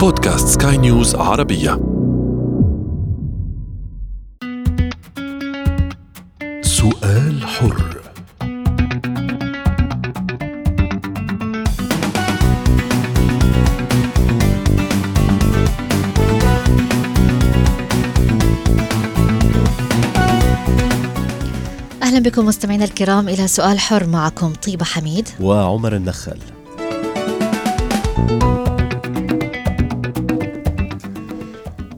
بودكاست سكاي نيوز عربية. سؤال حر. أهلا بكم مستمعينا الكرام إلى سؤال حر معكم طيبة حميد. وعمر النخل.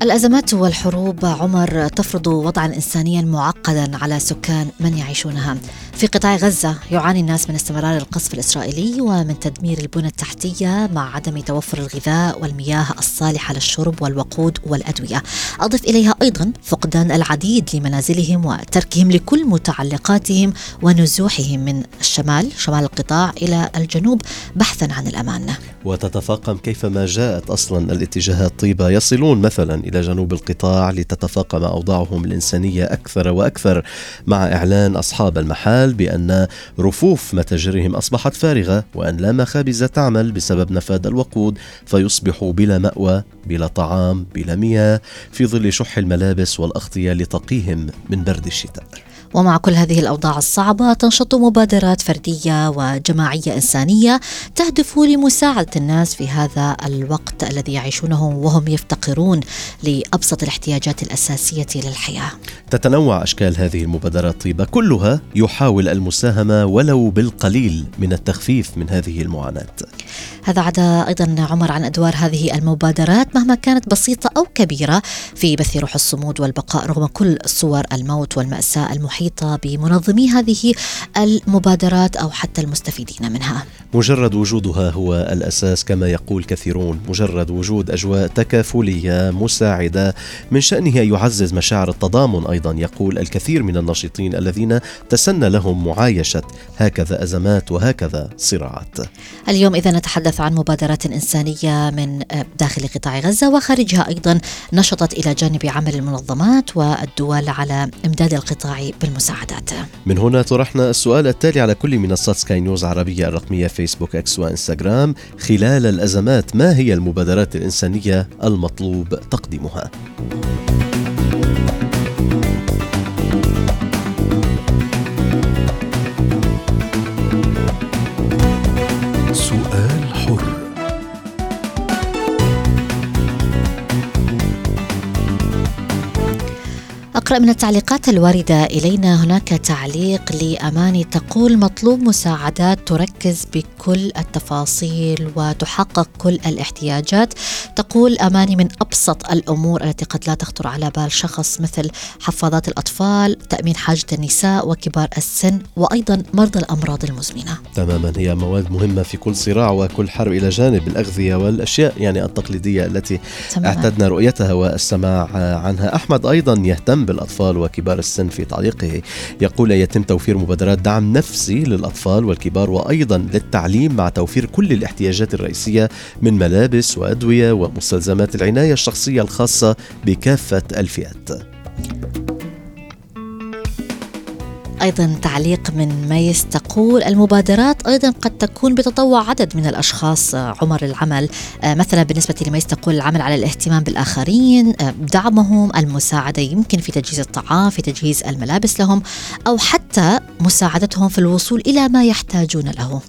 الأزمات والحروب عمر تفرض وضعا إنسانيا معقدا على سكان من يعيشونها. في قطاع غزة يعاني الناس من استمرار القصف الإسرائيلي ومن تدمير البنى التحتية مع عدم توفر الغذاء والمياه الصالحة للشرب والوقود والأدوية. أضف إليها أيضا فقدان العديد لمنازلهم وتركهم لكل متعلقاتهم ونزوحهم من الشمال شمال القطاع إلى الجنوب بحثا عن الأمان. وتتفاقم كيفما جاءت أصلا الاتجاهات طيبه يصلون مثلا إلى جنوب القطاع لتتفاقم أوضاعهم الإنسانية أكثر وأكثر مع إعلان أصحاب المحال بأن رفوف متاجرهم أصبحت فارغة وأن لا مخابز تعمل بسبب نفاذ الوقود فيصبحوا بلا مأوى بلا طعام بلا مياه في ظل شح الملابس والأغطية لتقيهم من برد الشتاء. ومع كل هذه الأوضاع الصعبة تنشط مبادرات فردية وجماعية إنسانية تهدف لمساعدة الناس في هذا الوقت الذي يعيشونه وهم يفتقرون لأبسط الاحتياجات الأساسية للحياة. تتنوع أشكال هذه المبادرات طيبة كلها يحاول المساهمة ولو بالقليل من التخفيف من هذه المعاناة. هذا عدا أيضا عمر عن أدوار هذه المبادرات مهما كانت بسيطة أو كبيرة في بث روح الصمود والبقاء رغم كل صور الموت والمأساة المحيطة بمنظمي هذه المبادرات أو حتى المستفيدين منها. مجرد وجودها هو الأساس كما يقول كثيرون، مجرد وجود أجواء تكافلية مساعدة من شأنه يعزز مشاعر التضامن أيضا يقول الكثير من الناشطين الذين تسنى لهم معايشة هكذا أزمات وهكذا صراعات. اليوم إذا نتحدث عن مبادرات إنسانية من داخل قطاع غزة وخارجها أيضا نشطت إلى جانب عمل المنظمات والدول على إمداد القطاع بالمساعدات. من هنا طرحنا السؤال التالي على كل منصات سكاي نيوز عربية الرقمية فيسبوك إكس وإنستغرام خلال الأزمات ما هي المبادرات الإنسانية المطلوب تقديمها؟ أقرأ من التعليقات الواردة إلينا. هناك تعليق لأماني تقول مطلوب مساعدات تركز بكل التفاصيل وتحقق كل الاحتياجات. تقول أماني من أبسط الأمور التي قد لا تخطر على بال شخص مثل حفاضات الأطفال تأمين حاجة النساء وكبار السن وأيضا مرضى الأمراض المزمنة. تماما. هي مواد مهمة في كل صراع وكل حرب إلى جانب الأغذية والأشياء يعني التقليدية التي تماماً. اعتدنا رؤيتها والسماع عنها. أحمد أيضا يهتم بالاطفال وكبار السن في تعليقه. يقول يتم توفير مبادرات دعم نفسي للأطفال والكبار وأيضا للتعليم مع توفير كل الاحتياجات الرئيسية من ملابس وأدوية ومستلزمات العناية الشخصية الخاصة بكافة الفئات. أيضا تعليق من ميس تقول المبادرات. أيضا قد تكون بتطوع عدد من الأشخاص آه، عمر العمل. آه، مثلا بالنسبة لميس تقول العمل على الاهتمام بالآخرين آه، دعمهم المساعدة يمكن في تجهيز الطعام في تجهيز الملابس لهم أو حتى مساعدتهم في الوصول إلى ما يحتاجون له.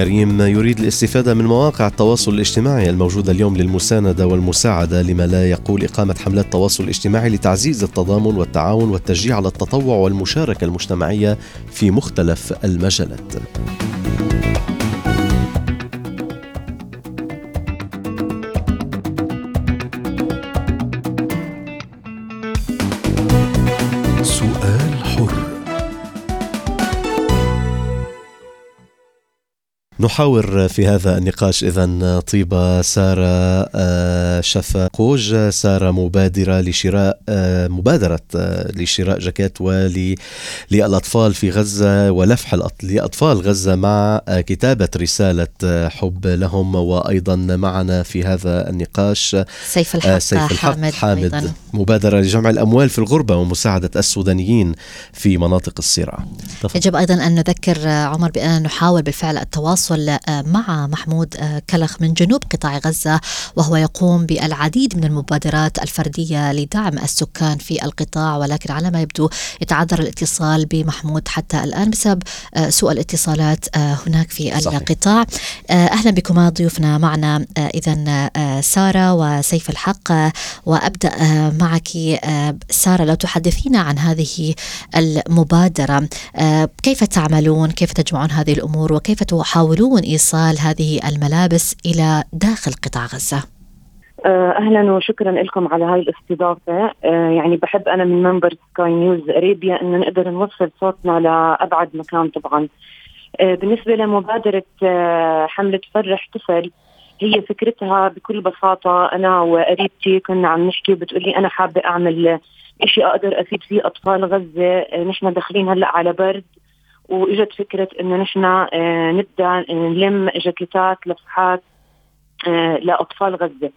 كريم يريد الاستفادة من مواقع التواصل الاجتماعي الموجودة اليوم للمساندة والمساعدة لما لا يقول إقامة حملات تواصل اجتماعي لتعزيز التضامن والتعاون والتشجيع على التطوع والمشاركة المجتمعية في مختلف المجالات. نحاور في هذا النقاش إذا طيبة سارة آه، شفاقوج سارة مبادرة لشراء آه، مبادرة آه، لشراء جاكيت ولي للأطفال في غزة ولفح لأطفال غزة مع كتابة رسالة حب لهم وأيضا معنا في هذا النقاش سيف الحق, سيف الحق حامد, حامد. مبادرة لجمع الأموال في الغربة ومساعدة السودانيين في مناطق الصراع. يجب أيضا أن نذكر عمر بأننا نحاول بالفعل التواصل مع محمود كلخ من جنوب قطاع غزة وهو يقوم بالعديد من المبادرات الفردية لدعم السكان في القطاع. ولكن على ما يبدو يتعذر الاتصال بمحمود حتى الآن بسبب سوء الاتصالات هناك في صحيح. القطاع. أهلا بكما ضيوفنا معنا إذا سارة وسيف الحق. وأبدأ معك سارة لو تحدثينا عن هذه المبادرة كيف تعملون؟ كيف تجمعون هذه الأمور؟ وكيف تحاولون إيصال هذه الملابس إلى داخل قطاع غزة. آه، أهلا وشكرا لكم على هاي الاستضافة. آه، يعني بحب أنا من منبر Sky News Arabia انه نقدر نوصل صوتنا لأبعد مكان طبعا. آه، بالنسبة لمبادرة حملة فرح طفل هي فكرتها بكل بساطة. أنا وقريبتي كنا عم نحكي وبتقولي أنا حابة أعمل شيء أقدر أفيد فيه أطفال غزة. نحن داخلين هلأ على برد. وإجت فكرة إنه نحن آه، نبدأ نلم جاكيتات لفحات آه، لأطفال غزة.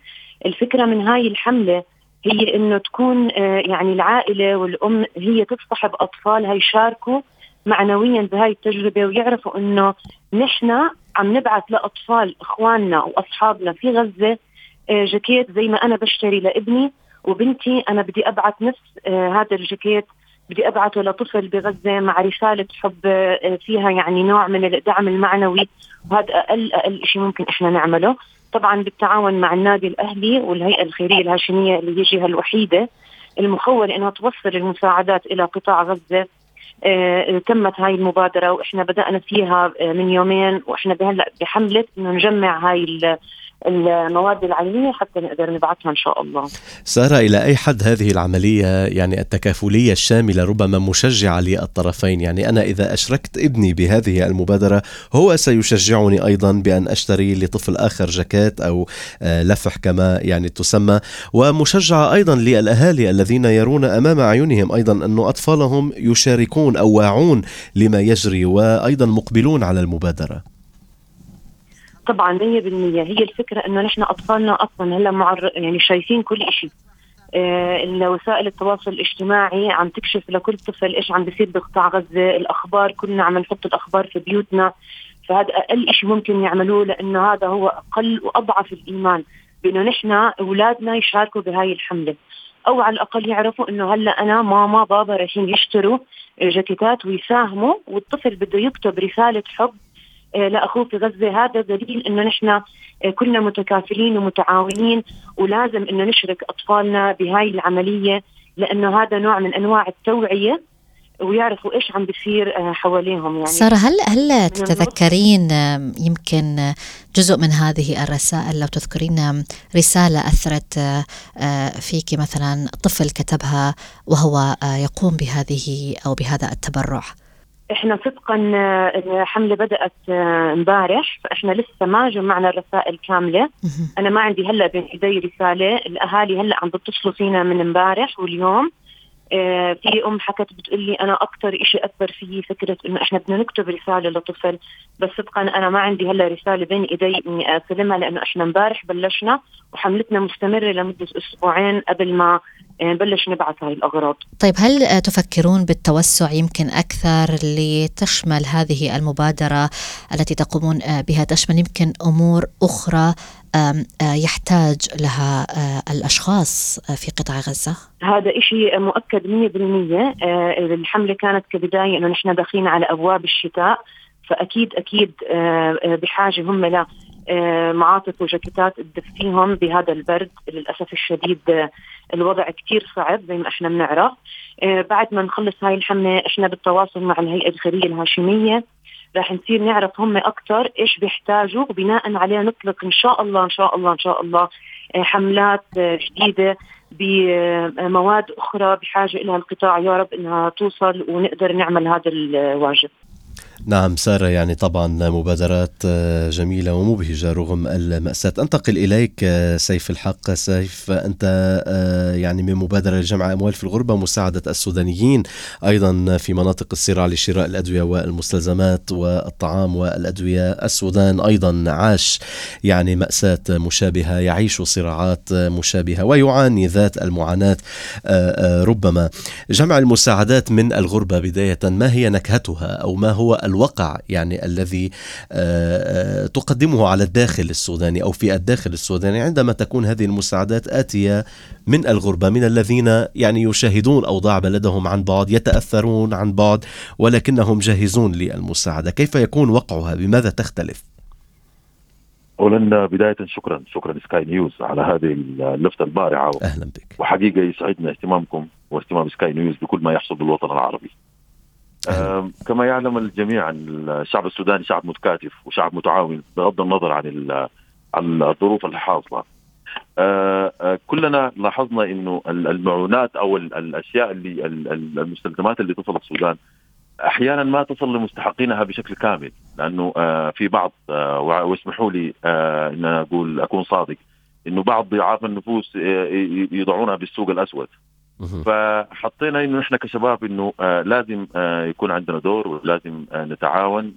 الفكرة من هاي الحملة هي إنه تكون آه، يعني العائلة والأم هي تصطحب اطفالها يشاركوا معنويا بهاي التجربة ويعرفوا إنه نحن عم نبعث لأطفال إخواننا وأصحابنا في غزة جاكيت زي ما أنا بشتري لابني وبنتي. أنا بدي أبعث نفس هذا الجاكيت بدي أبعثه لطفل بغزة مع رسالة حب آه، فيها يعني نوع من الدعم المعنوي وهذا أقل أقل شيء ممكن إحنا نعمله. طبعا بالتعاون مع النادي الأهلي والهيئة الخيرية الهاشمية اللي هي الجهة الوحيدة المخولة انها توصل المساعدات إلى قطاع غزة. آه تمت هاي المبادرة وإحنا بدأنا فيها آه من يومين وإحنا بهلأ بحملة إنه نجمع هاي المواد العلمية حتى نقدر نبعثها إن شاء الله. سارة إلى أي حد هذه العملية يعني التكافلية الشاملة ربما مشجعة للطرفين، يعني أنا إذا أشركت ابني بهذه المبادرة هو سيشجعني أيضا بأن أشتري لطفل آخر جاكيت أو آه، لفح كما يعني تسمى، ومشجعة أيضا للأهالي الذين يرون أمام اعينهم أيضا أن أطفالهم يشاركون أو واعون لما يجري وأيضا مقبلون على المبادرة. طبعا 100% هي الفكرة إنه نحن أطفالنا أصلا هلأ معر يعني شايفين كل شيء آه وسائل التواصل الاجتماعي عم تكشف لكل طفل إيش عم بيصير بقطاع غزة، الأخبار كلنا عم نحط الأخبار في بيوتنا. فهذا أقل شيء ممكن يعملوه لأنه هذا هو أقل وأضعف الإيمان بإنه نحن أولادنا يشاركوا بهاي الحملة. أو على الأقل يعرفوا إنه هلأ أنا ماما بابا رايحين يشتروا جاكيتات ويساهموا والطفل بده يكتب رسالة حب آه، لاخوه في غزة. هذا دليل إنه نحن آه، كلنا متكافلين ومتعاونين ولازم إنه نشرك أطفالنا بهاي العملية لأنه هذا نوع من أنواع التوعية ويعرفوا إيش عم بيصير آه، حواليهم يعني. سارة هل هل تتذكرين يمكن جزء من هذه الرسائل لو تذكرين رسالة أثرت فيك مثلا طفل كتبها وهو يقوم بهذه أو بهذا التبرع؟ إحنا صدقا الحملة بدأت آه، امبارح فإحنا لسه ما جمعنا الرسائل كاملة. أنا ما عندي هلأ بين إيدي رسالة. الأهالي هلأ عم بيتصلوا فينا من امبارح واليوم. آه، في أم حكت بتقول لي أنا أكثر شيء أثر فيي فكرة إنه إحنا بدنا نكتب رسالة لطفل. بس صدقا أنا ما عندي هلأ رسالة بين إيدي إني استلمها لأنه إحنا امبارح بلشنا وحملتنا مستمرة لمدة أسبوعين قبل ما آه، نبلش نبعث هاي الأغراض. طيب هل تفكرون بالتوسع يمكن أكثر لتشمل هذه المبادرة التي تقومون آه، بها تشمل يمكن أمور أخرى آه، يحتاج لها الأشخاص في قطاع غزة؟ هذا شيء مؤكد 100% الحملة كانت كبداية إنه نحن داخلين على أبواب الشتاء فأكيد أكيد بحاجة هم آه، معاطف وجاكيتات تدفيهم بهذا البرد. للأسف الشديد آه، الوضع كثير صعب زي ما إحنا بنعرف آه، بعد ما نخلص هاي الحملة إحنا بالتواصل مع الهيئة الخيريه الهاشمية راح نصير نعرف هم أكثر إيش بيحتاجوا وبناء عليه نطلق إن شاء الله إن شاء الله إن شاء الله حملات جديدة بمواد أخرى بحاجة لها القطاع يا رب إنها توصل ونقدر نعمل هذا الواجب. نعم سارة يعني طبعا مبادرات آه، جميلة ومبهجة رغم المأساة. أنتقل إليك آه، سيف الحق. سيف أنت آه، يعني من مبادرة لجمع أموال في الغربة مساعدة السودانيين أيضا في مناطق الصراع لشراء الأدوية والمستلزمات والطعام والأدوية. السودان أيضا عاش يعني مأساة مشابهة يعيش صراعات مشابهة ويعاني ذات المعاناة ربما. جمع المساعدات من الغربة بداية ما هي نكهتها أو ما هو الوقع يعني الذي آه، آه، تقدمه على الداخل السوداني أو في الداخل السوداني. عندما تكون هذه المساعدات آتية من الغربة من الذين يعني يشاهدون أوضاع بلدهم عن بعد يتأثرون عن بعد ولكنهم جاهزون للمساعدة. كيف يكون وقعها؟ بماذا تختلف؟ اولا بداية شكرا شكرا سكاي نيوز على هذه اللفته البارعة. أهلا بك. وحقيقة يسعدنا اهتمامكم واهتمام سكاي نيوز بكل ما يحصل بالوطن العربي. كما يعلم الجميع ان الشعب السوداني شعب متكاتف وشعب متعاون بغض النظر عن الظروف الحاصله. أه، أه، كلنا لاحظنا إنه المعونات أو الأشياء اللي المستلزمات اللي تصل السودان أحيانا ما تصل لمستحقينها بشكل كامل لأنه أه، في بعض واسمحوا لي إن أقول أكون صادق إنه بعض ضعاف النفوس يضعونها بالسوق الأسود فحطينا إنه إحنا كشباب إنه آه لازم آه يكون عندنا دور ولازم آه نتعاون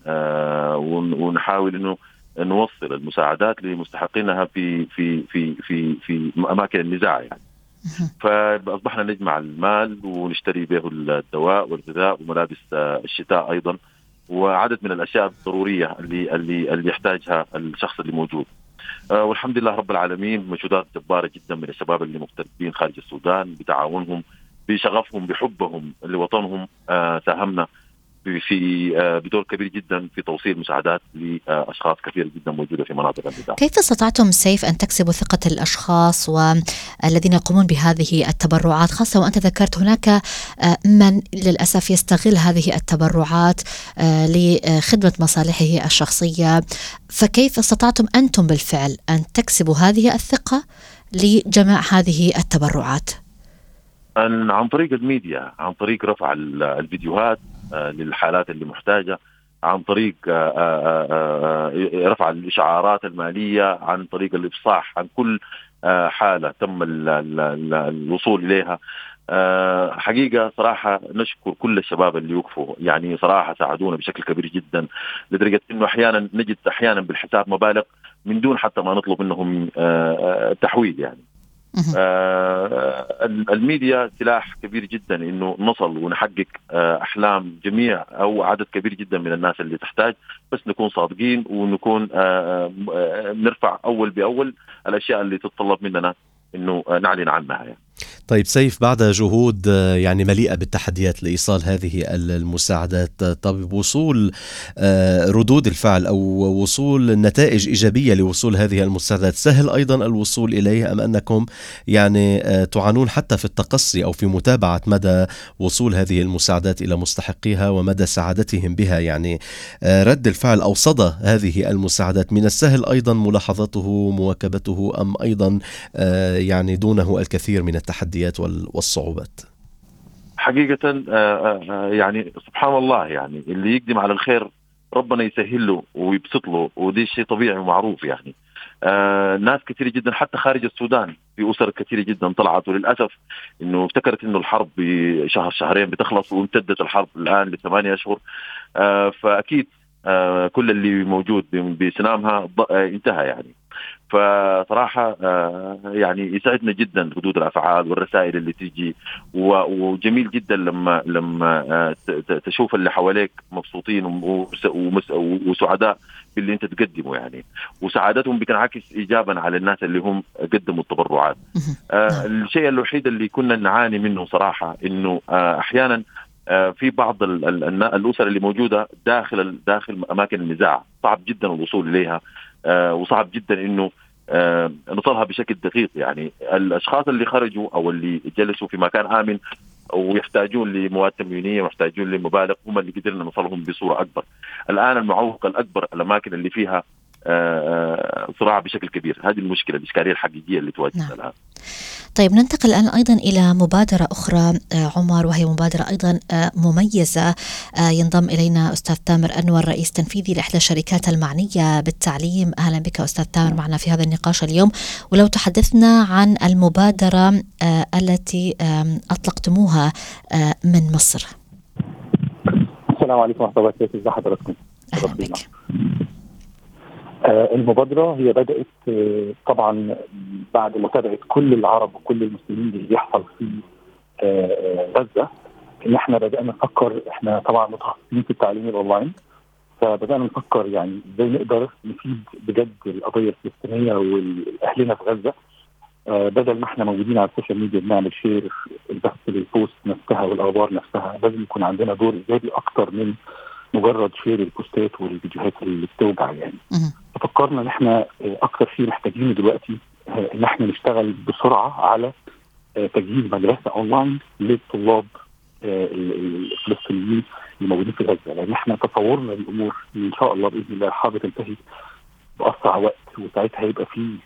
ونحاول إنه نوصل المساعدات لمستحقينها في في في في في أماكن النزاع يعني. فأصبحنا نجمع المال ونشتري به الدواء والغذاء وملابس الشتاء أيضا وعدد من الأشياء الضرورية اللي اللي اللي يحتاجها الشخص اللي موجود. آه، والحمد لله رب العالمين مجهودات جبارة جدا من الشباب اللي مغتربين خارج السودان بتعاونهم بشغفهم بحبهم لوطنهم آه، ساهمنا. في آه، بدور كبير جدا في توصيل مساعدات لأشخاص كثير جدا موجودة في مناطق النزاع. كيف استطعتم سيف أن تكسبوا ثقة الأشخاص والذين يقومون بهذه التبرعات خاصة وأنت ذكرت هناك آه، من للأسف يستغل هذه التبرعات آه، لخدمة مصالحه الشخصية فكيف استطعتم أنتم بالفعل أن تكسبوا هذه الثقة لجمع هذه التبرعات؟ عن طريق الميديا عن طريق رفع الفيديوهات للحالات اللي محتاجة عن طريق آه، آه، رفع الإشعارات المالية عن طريق الإفصاح عن كل حالة تم الوصول إليها. حقيقة صراحة نشكر كل الشباب اللي وقفوا. يعني صراحة ساعدونا بشكل كبير جدا لدرجة إنه أحيانا نجد أحيانا بالحساب مبالغ من دون حتى ما نطلب منهم تحويل يعني. آه الميديا سلاح كبير جدا إنه نصل ونحقق آه أحلام جميع أو عدد كبير جدا من الناس اللي تحتاج بس نكون صادقين ونكون آه آه نرفع أول بأول الأشياء اللي تتطلب مننا إنه نعلن عنها يعني. طيب سيف بعد جهود آه، يعني مليئة بالتحديات لإيصال هذه المساعدات طب وصول آه، ردود الفعل أو وصول نتائج إيجابية لوصول هذه المساعدات سهل أيضا الوصول إليه أم أنكم يعني آه، تعانون حتى في التقصي أو في متابعة مدى وصول هذه المساعدات إلى مستحقيها ومدى سعادتهم بها؟ يعني رد الفعل أو صدى هذه المساعدات من السهل أيضا ملاحظته مواكبته أم أيضا يعني دونه الكثير من التحديات؟ والصعوبات؟ حقيقة آه، آه، آه، يعني سبحان الله يعني اللي يقدم على الخير ربنا يسهل له ويبسط له ودي شيء طبيعي ومعروف يعني. آه ناس كثير جدا حتى خارج السودان في أسر كثيرة جدا طلعت وللأسف إنه افتكرت إنه الحرب بشهر شهرين بتخلص وامتدت الحرب الآن لثمانية أشهر. آه فأكيد آه كل اللي موجود بسنامها انتهى يعني. فصراحة آه، يعني يسعدنا جدا ردود الأفعال والرسائل اللي تيجي وجميل جدا لما لما آه، تشوف اللي حواليك مبسوطين وسعداء باللي أنت تقدمه يعني وسعادتهم بتنعكس ايجابا على الناس اللي هم قدموا التبرعات. آه، نعم. الشيء الوحيد اللي كنا نعاني منه صراحة إنه أحيانا في بعض الأسر اللي موجودة داخل داخل أماكن النزاع صعب جدا الوصول إليها وصعب جدا إنه آه، نصلها بشكل دقيق يعني الأشخاص اللي خرجوا أو اللي جلسوا في مكان آمن ويحتاجون لمواد تموينية ويحتاجون لمبالغ هم اللي قدرنا نوصلهم بصورة أكبر. الآن المعوق الأكبر الأماكن اللي فيها صراع بشكل كبير. هذه المشكلة الإشكالية الحقيقية اللي تواجهنا نعم. الآن. طيب ننتقل الآن أيضا إلى مبادرة أخرى عمر وهي مبادرة أيضا مميزة ينضم إلينا أستاذ تامر أنور رئيس تنفيذي لإحدى الشركات المعنية بالتعليم. أهلا بك أستاذ تامر معنا في هذا النقاش اليوم. ولو تحدثنا عن المبادرة التي أطلقتموها من مصر. السلام عليكم ورحمة الله وبركاته. حضراتكم أهلا بك. آه، المبادرة هي بدأت آه، طبعا بعد متابعة كل العرب وكل المسلمين اللي بيحصل في آه، غزة إن إحنا بدأنا نفكر إحنا طبعا متخصصين في التعليم الأونلاين فبدأنا نفكر يعني إزاي نقدر نفيد بجد القضية الفلسطينية واهلنا في غزة بدل ما إحنا موجودين على ال social media بنعمل share بس لل post نفسها والأخبار نفسها لازم يكون عندنا دور إيجابي أكتر من مجرد share البوستات والفيديوهات اللي بتوجع يعني. ففكرنا ان إحنا أكثر شيء محتاجينه دلوقتي إن إحنا نشتغل بسرعة على تجهيز مدرسة أونلاين للطلاب الفلسطينيين الموجودين في غزة. لأن إحنا تصورنا للأمور إن شاء الله بإذن الله الحرب تنتهي بأسرع وقت وساعتها هيبقى في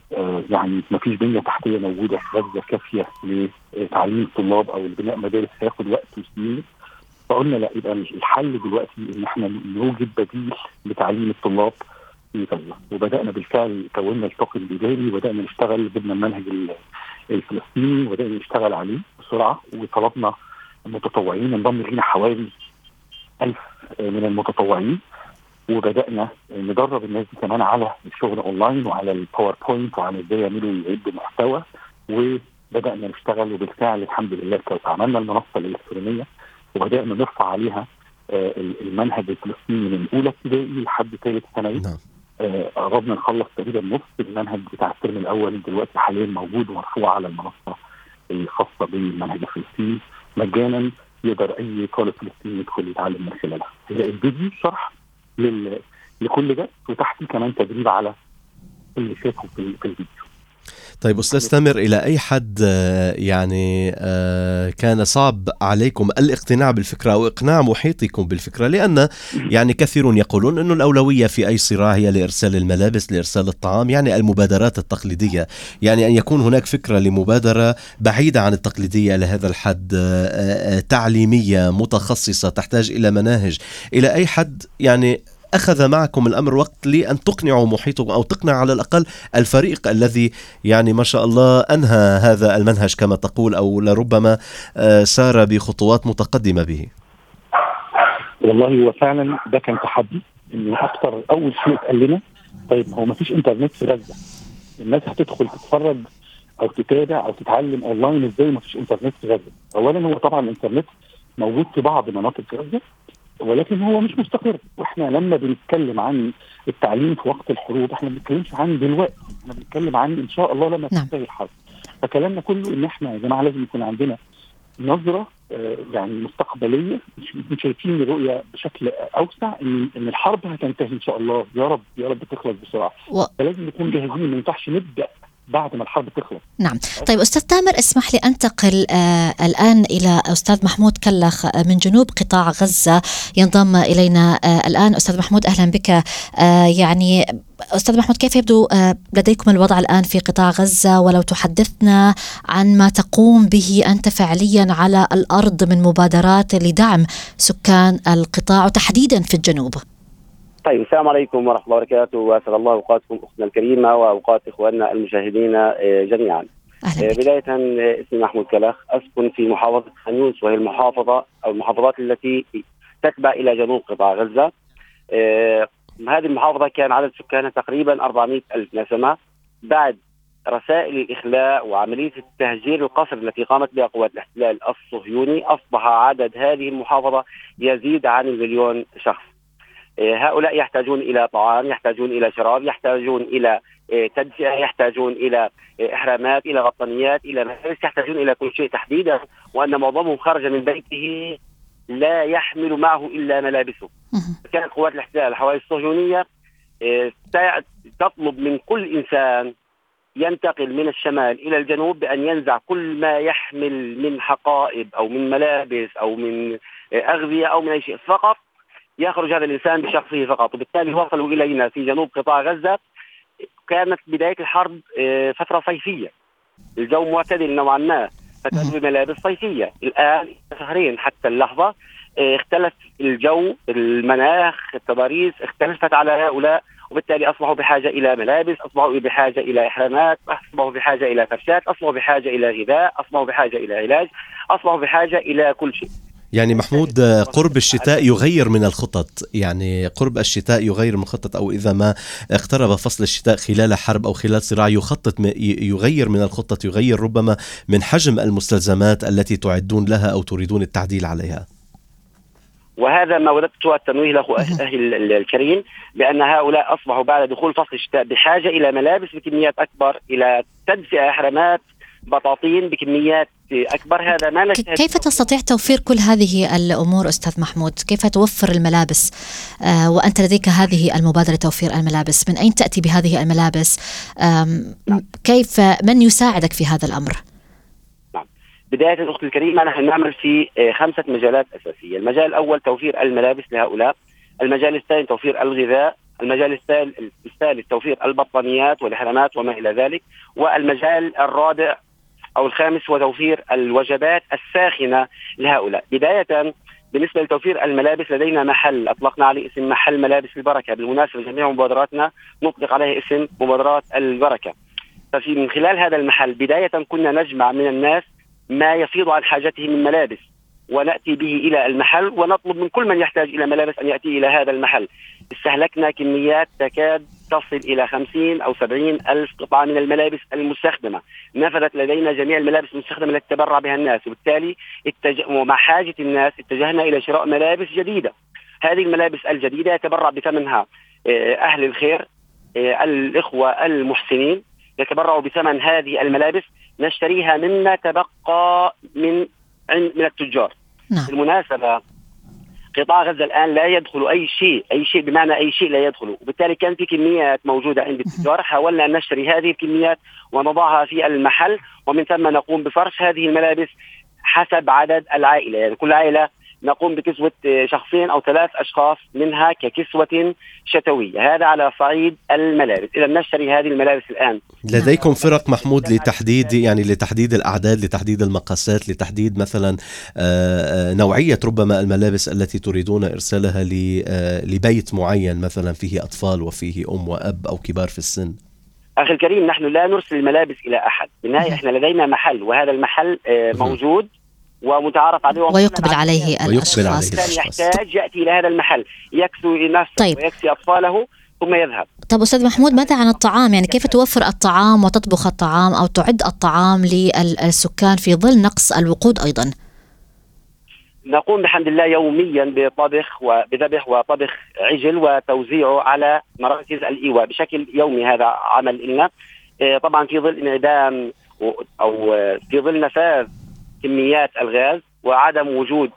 يعني ما فيش بنية تحتية موجودة في غزة كافية لتعليم الطلاب أو لبناء مدارس هياخد وقت وسنين. فقلنا لا يبقى الحل دلوقتي إن إحنا نوجد بديل لتعليم الطلاب في غزه وبدأنا بالفعل كونا الطاقم الإداري وبدأنا نشتغل جبنا المنهج الفلسطيني وبدأنا نشتغل عليه بسرعة وطلبنا متطوعين انضم لينا حوالي ألف من المتطوعين وبدأنا ندرب الناس دي كمان على الشغل أونلاين وعلى ال PowerPoint وعلى إزاي يعملوا يعدوا محتوى. وبدأنا نشتغل وبالفعل الحمد لله عملنا المنصة الإلكترونية وبدأنا نرفع عليها آه، المنهج الفلسطيني من أولى ابتدائي لحد ثالث ثانوي. نعم. قربنا نخلص تقريبا نص المنهج بتاع ال term الأول. دلوقتي حاليا موجود ومرفوع على المنصة الخاصة بالمنهج الفلسطيني. مجانا يقدر أي طالب فلسطيني يدخل يتعلم من خلالها. هي الفيديو شرح لل... لكل ده وتحتيه كمان تدريب على اللي شافه في الفيديو. طيب أستاذ تامر إلى أي حد آه، يعني آه، كان صعب عليكم الاقتناع بالفكرة أو إقناع محيطكم بالفكرة؟ لأن يعني كثيرون يقولون إنه الأولوية في أي صراع هي لإرسال الملابس لإرسال الطعام يعني المبادرات التقليدية. يعني أن يكون هناك فكرة لمبادرة بعيدة عن التقليدية لهذا الحد آه، تعليمية متخصصة تحتاج إلى مناهج. إلى أي حد يعني أخذ معكم الأمر وقت لأن تقنعوا محيطكم أو تقنع على الأقل الفريق الذي يعني ما شاء الله أنهى هذا المنهج كما تقول أو لربما آه، سار بخطوات متقدمة به. والله هو فعلا ده كان تحدي انه أكثر أول شيء قال لنا طيب هو ما فيش إنترنت في غزة الناس هتدخل تتفرج أو تتابع أو تتعلم أونلاين إزاي ما فيش إنترنت في غزة؟ اولا هو طبعا الإنترنت موجود في بعض مناطق غزة ولكن هو مش مستقر. وإحنا لما بنتكلم عن التعليم في وقت الحروب إحنا ما بنتكلمش عن دلوقتي إحنا بنتكلم عن إن شاء الله لما نعم. تنتهي الحرب. فكلامنا كله إن إحنا يا جماعة لازم يكون عندنا نظرة آه يعني مستقبلية مش شايفين الرؤيه بشكل أوسع ان إن الحرب هتنتهي إن شاء الله. يا رب يا رب تخلص بسرعة. و... فلازم نكون جاهزين ما ينفعش نبدأ بعد ما الحرب تخلص. نعم. طيب أستاذ تامر اسمح لي أنتقل آه الآن إلى أستاذ محمود كلخ آه، من جنوب قطاع غزة. ينضم إلينا آه الآن. أستاذ محمود أهلا بك. يعني أستاذ محمود كيف يبدو لديكم الوضع الآن في قطاع غزة؟ ولو تحدثنا عن ما تقوم به أنت فعليا على الأرض من مبادرات لدعم سكان القطاع وتحديدا في الجنوب. طيب السلام عليكم ورحمة الله وبركاته وأسعد الله أوقاتكم أختنا الكريمة وأوقات إخواننا المشاهدين آه، جميعا. أهلا آه، بداية آه، اسمي محمود كلخ أسكن في محافظة خانيوس وهي المحافظة أو المحافظات التي تتبع إلى جنوب قطاع غزة. هذه المحافظة كان عدد سكانها تقريبا 400 ألف نسمة بعد رسائل الإخلاء وعملية التهجير القسري التي قامت بها قوات الاحتلال الصهيوني أصبح عدد هذه المحافظة يزيد عن المليون شخص. إيه، هؤلاء يحتاجون إلى طعام يحتاجون إلى شراب يحتاجون إلى إيه، تدفئه يحتاجون إلى إيه، إحرامات إلى غطانيات إلى ملابس يحتاجون إلى كل شيء تحديدا وأن معظمهم خرج من بيته لا يحمل معه إلا ملابسه. كانت قوات الاحتلال الحوالي الصهيونية تطلب من كل إنسان ينتقل من الشمال إلى الجنوب بأن ينزع كل ما يحمل من حقائب أو من ملابس أو من أغذية أو من أي شيء. فقط يخرج هذا الإنسان بشخصه فقط وبالتالي وصلوا إلينا في جنوب قطاع غزة. كانت بداية الحرب آه، فترة صيفية. الجو معتدل نوعا ما فتأتوا بملابس صيفية. الآن شهرين حتى اللحظة آه، اختلف الجو المناخ التضاريس اختلفت على هؤلاء وبالتالي أصبحوا بحاجة إلى ملابس، أصبحوا بحاجة إلى إحرامات، أصبحوا بحاجة إلى فرشات، أصبحوا بحاجة إلى غذاء، أصبحوا بحاجة إلى علاج، أصبحوا بحاجة إلى كل شيء. يعني محمود قرب الشتاء يغير من الخطط. يعني قرب الشتاء يغير من الخطط أو إذا ما اقترب فصل الشتاء خلال حرب أو خلال صراع يخطط يغير من الخطط يغير ربما من حجم المستلزمات التي تعدون لها أو تريدون التعديل عليها. وهذا ما وددت التنويه له أخي الكريم بأن هؤلاء أصبحوا بعد دخول فصل الشتاء بحاجة إلى ملابس بكميات أكبر إلى تدفئة احرامات بطاطين بكميات أكبر هذا ما نشهد كيف تستطيع توفير كل هذه الأمور أستاذ محمود؟ كيف توفر الملابس؟ آه وأنت لديك هذه المبادرة توفير الملابس، من أين تأتي بهذه الملابس؟ كيف من يساعدك في هذا الأمر؟ بداية أختي الكريمة نحن نعمل في آه، خمسة مجالات أساسية المجال الأول توفير الملابس لهؤلاء المجال الثاني توفير الغذاء المجال الثالث توفير البطانيات والإحرامات وما إلى ذلك والمجال الرابع أو الخامس هو توفير الوجبات الساخنة لهؤلاء. بداية بالنسبة لتوفير الملابس لدينا محل أطلقنا عليه اسم محل ملابس البركة. بالمناسبة جميع مبادراتنا نطلق عليه اسم مبادرات البركة. ففي من خلال هذا المحل بداية كنا نجمع من الناس ما يفيض عن حاجته من ملابس. ونأتي به إلى المحل ونطلب من كل من يحتاج إلى ملابس أن يأتي إلى هذا المحل. استهلكنا كميات تكاد تصل إلى 50 أو 70 ألف قطعة من الملابس المستخدمة، نفذت لدينا جميع الملابس المستخدمة التي تبرع بها الناس، وبالتالي اتج... ومع حاجة الناس اتجهنا إلى شراء ملابس جديدة. هذه الملابس الجديدة يتبرع بثمنها آه، أهل الخير آه، الإخوة المحسنين. يتبرعوا بثمن هذه الملابس. نشتريها مما تبقى من من التجار. نعم. بالمناسبة قطاع غزة الآن لا يدخل أي شيء أي شيء بمعنى أي شيء لا يدخل. وبالتالي كان في كميات موجودة عند التجار حاولنا أن نشتري هذه الكميات ونضعها في المحل ومن ثم نقوم بفرش هذه الملابس حسب عدد العائلة. يعني كل عائلة نقوم بكسوة شخصين أو ثلاث أشخاص منها ككسوة شتوية. هذا على صعيد الملابس. إذا نشتري هذه الملابس الآن. لديكم فرق محمود لتحديد يعني لتحديد الأعداد لتحديد المقاسات لتحديد مثلا آه، آه، نوعية ربما الملابس التي تريدون إرسالها آه، لبيت معين مثلا فيه أطفال وفيه أم وأب أو كبار في السن؟ أخي الكريم نحن لا نرسل الملابس إلى أحد. بالنهاية إحنا لدينا محل وهذا المحل موجود. ومتعارف عليه ويقبل عليه الأشخاص. يحتاج يأتي إلى هذا المحل يكسو نفسه طيب. ويكسي أطفاله ثم يذهب. طب أستاذ محمود ماذا عن الطعام؟ يعني كيف توفر الطعام وتطبخ الطعام أو تعد الطعام للسكان في ظل نقص الوقود أيضا؟ نقوم بحمد الله يوميا بطبخ وبذبح وطبخ عجل وتوزيعه على مراكز الإيواء بشكل يومي. هذا عمل لنا إيه، طبعا في ظل انعدام أو في ظل نفاذ كميات الغاز وعدم وجود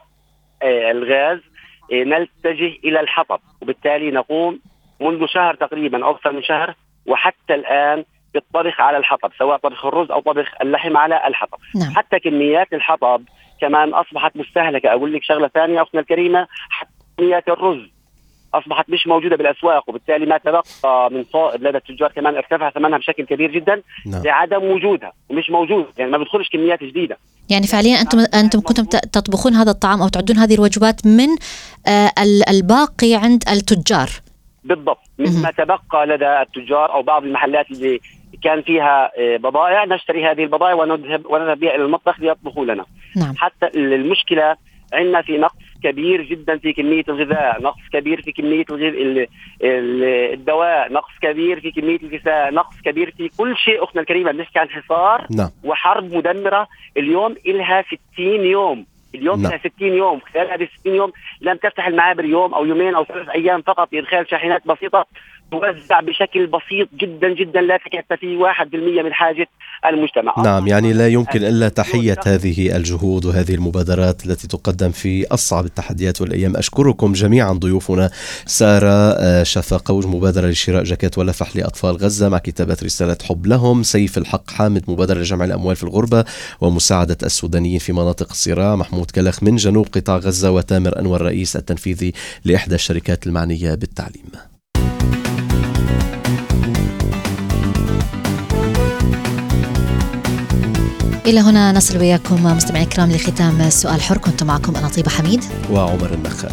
آه، الغاز آه، نلتجه إلى الحطب. وبالتالي نقوم منذ شهر تقريبا أو أكثر من شهر وحتى الآن بالطبخ على الحطب سواء طبخ الرز أو طبخ اللحم على الحطب. نعم. حتى كميات الحطب كمان أصبحت مستهلكة. أقول لك شغلة ثانية أختنا الكريمة حتى كميات الرز. أصبحت مش موجودة بالأسواق وبالتالي ما تبقى من صائد لدى التجار كمان ارتفع ثمنها بشكل كبير جدا نعم. لعدم وجودها ومش موجود يعني ما بتدخلش كميات جديدة. يعني فعليا أنتم أنتم كنتم تطبخون هذا الطعام أو تعدون هذه الوجبات من آه، الباقي عند التجار. بالضبط. مما تبقى لدى التجار أو بعض المحلات اللي كان فيها آه، بضائع نشتري هذه البضائع ونذهب ونذهب بها إلى المطبخ ليطبخوا لنا. نعم. حتى المشكلة عندنا في نقص كبير جدا في كمية الغذاء، نقص كبير في كمية الدواء، نقص كبير في كمية الكساء، نقص كبير في كل شيء أختنا الكريمة بنحكي عن حصار نعم. وحرب مدمرة اليوم إلها 60 يوم اليوم نعم. 60 يوم خلال هذه 60 يوم لم تفتح المعابر يوم أو يومين أو ثلاث أيام فقط لإدخال شاحنات بسيطة توزع بشكل بسيط جدا جدا لا تكفي 1% من حاجة المجتمع. نعم يعني لا يمكن إلا تحية هذه الجهود وهذه المبادرات التي تقدم في أصعب التحديات والأيام. أشكركم جميعا ضيوفنا سارة آه، شفاقوج مبادرة لشراء جاكيت ولفح لأطفال غزة مع كتابة رسالة حب لهم. سيف الحق حامد مبادرة لجمع الأموال في الغربة ومساعدة السودانيين في مناطق الصراع. محمود كلخ من جنوب قطاع غزة وتامر أنور رئيس التنفيذي لإحدى الشركات المعنية بالتعليم. إلى هنا نصل وياكم مستمعي الكرام لختام سؤال حر كنت معكم أنا طيبة حميد. وعمر النخال.